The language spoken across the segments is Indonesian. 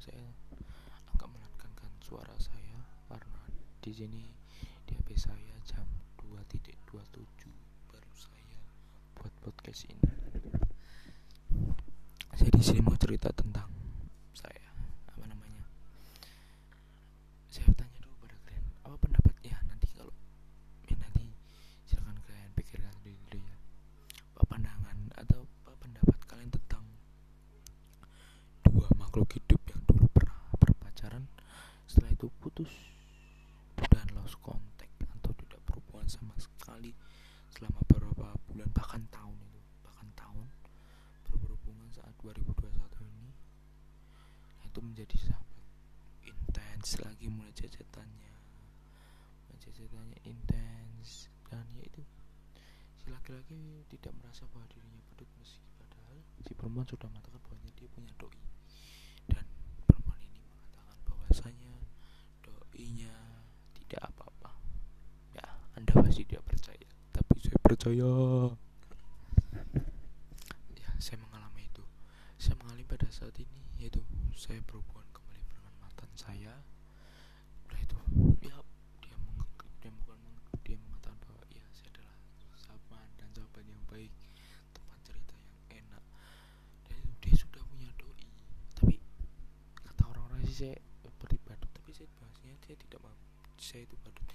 saya agak menekankan suara saya karena di sini di HP saya jam 2.27 baru saya buat podcast ini. Saya di sini mau cerita tentang saya apa namanya saya tanya dulu pada kalian apa pendapat ya nanti kalau ya nanti silakan kalian pikirkan sendiri dulu ya apa pandangan atau apa pendapat kalian tentang dua makhluk hidup yang dulu pernah berpacaran setelah itu putus dan lost contact atau tidak berhubungan sama sekali selama beberapa bulan bahkan tahun itu bahkan tahun baru berhubungan saat 2021 ini itu menjadi sahabat. Intens lagi mulai jajatannya. Jajatannya intens. Dan ya itu si laki-laki tidak merasa bahwa dirinya pedut meski padahal si perempuan sudah mengatakan bahwa dia punya doi. Dan perempuan ini mengatakan bahwasanya doinya tidak apa-apa. Ya anda pasti tidak percaya tapi saya percaya. Ya saya mengalami itu. Saya mengalami pada saat ini yaitu saya berhubungan kembali dengan mantan saya. Udah itu. Ya. Dia meng dia bukan meng- dia mengatakan bahwa ya saya adalah sahabat dan sahabat yang baik. Tempat cerita yang enak. Dan dia sudah punya doi. Tapi kata orang-orang sih saya seperti badut. Tapi saya bahasnya saya tidak mau saya itu badut.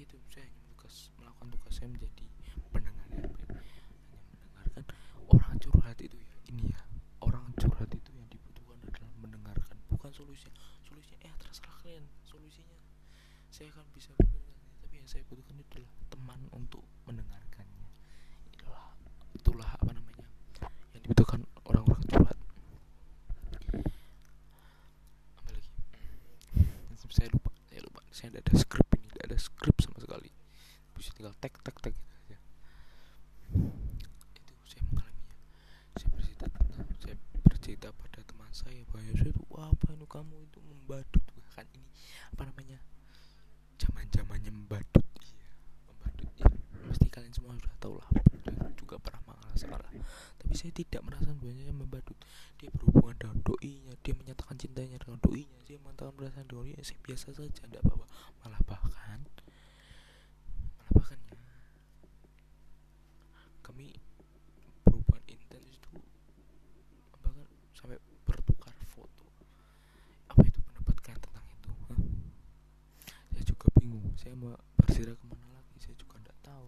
Itu saya hanya tugas melakukan tugas saya menjadi pendengar yang baik hanya mendengarkan orang curhat itu ya ini ya orang curhat itu yang dibutuhkan adalah mendengarkan bukan solusinya solusinya eh terserah kalian solusinya. Saya akan bisa pikirkan tapi yang saya butuhkan adalah teman untuk mendengarkannya. Itulah itulah apa namanya yang dibutuhkan orang-orang curhat. Apa lagi? Hmm, saya lupa saya lupa. Saya tidak ada skrip ini tidak ada skrip sama sekali. Bisa tinggal tek tek tek gitu itu saya mengalaminya. Saya bercerita saya bercerita pada teman saya bahwa saya apa itu kamu itu membadut kan ini apa namanya zaman zamannya membadut iya membadut ya pasti kalian semua sudah tahu lah juga pernah mengalami tapi saya tidak merasa bahwa membadut. Dia berhubungan dengan doinya dia menyatakan cintanya dengan doinya. Dia mengatakan perasaan doinya saya biasa saja tidak apa-apa. Malah bahkan malah bahkan ya kami berhubungan intens itu bahkan sampai bertukar foto apa itu pendapat kalian tentang itu Hah? saya juga bingung saya mau bercerita ke mana lagi? Saya juga tidak tahu.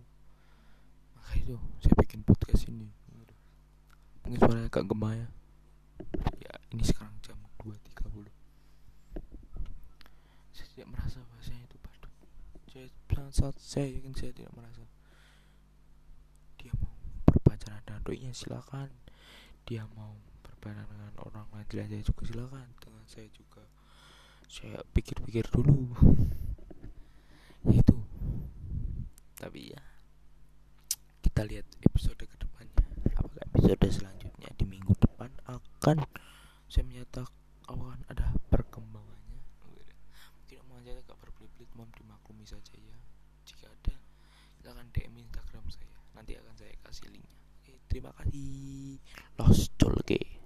Maka itu saya bikin podcast ini. Mungkin suaranya agak gemah ya ini sekarang jam 2.30 saya tidak merasa bahwa saya itu badut saya saat saya yakin saya tidak merasa. Dia mau berpacaran dengan doinya silakan. Dia mau berpacaran dengan orang lain saya juga silakan. Dengan saya juga saya pikir-pikir dulu itu tapi ya. Kita lihat episode ke depannya apakah episode selanjutnya di minggu depan akan saya menyatakan akan ada perkembangannya? Tidak mau aja agak berbelit-belit mohon dimaklumi saja ya. Jika ada silahkan DM Instagram saya. Nanti akan saya kasih linknya. Oke terima kasih. Lost colge